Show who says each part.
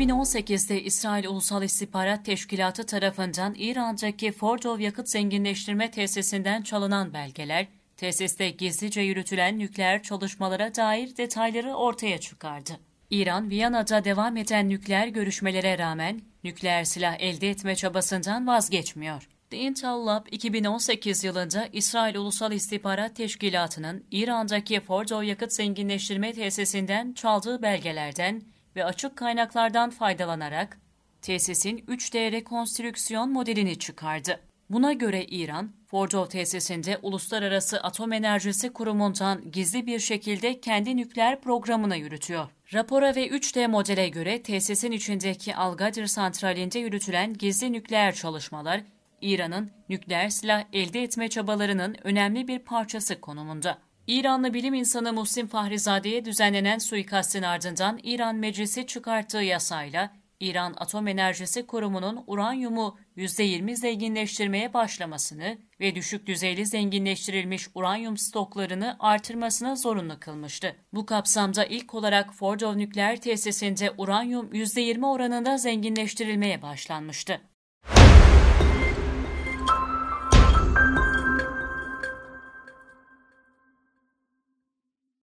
Speaker 1: 2018'de İsrail Ulusal İstihbarat Teşkilatı tarafından İran'daki Fordow yakıt zenginleştirme tesisinden çalınan belgeler, tesiste gizlice yürütülen nükleer çalışmalara dair detayları ortaya çıkardı. İran, Viyana'da devam eden nükleer görüşmelere rağmen nükleer silah elde etme çabasından vazgeçmiyor. The Intel Lab 2018 yılında İsrail Ulusal İstihbarat Teşkilatı'nın İran'daki Fordow yakıt zenginleştirme tesisinden çaldığı belgelerden ve açık kaynaklardan faydalanarak tesisin 3D rekonstrüksiyon modelini çıkardı. Buna göre İran, Fordow tesisinde Uluslararası Atom Enerjisi Kurumu'ndan gizli bir şekilde kendi nükleer programını yürütüyor. Rapora ve 3D modele göre tesisin içindeki Algadir santralinde yürütülen gizli nükleer çalışmalar, İran'ın nükleer silah elde etme çabalarının önemli bir parçası konumunda. İranlı bilim insanı Muhsin Fahrizade'ye düzenlenen suikastin ardından İran Meclisi çıkarttığı yasayla İran Atom Enerjisi Kurumu'nun uranyumu %20 zenginleştirmeye başlamasını ve düşük düzeyli zenginleştirilmiş uranyum stoklarını artırmasına zorunlu kılmıştı. Bu kapsamda ilk olarak Fordow nükleer tesisinde uranyum %20 oranında zenginleştirilmeye başlanmıştı.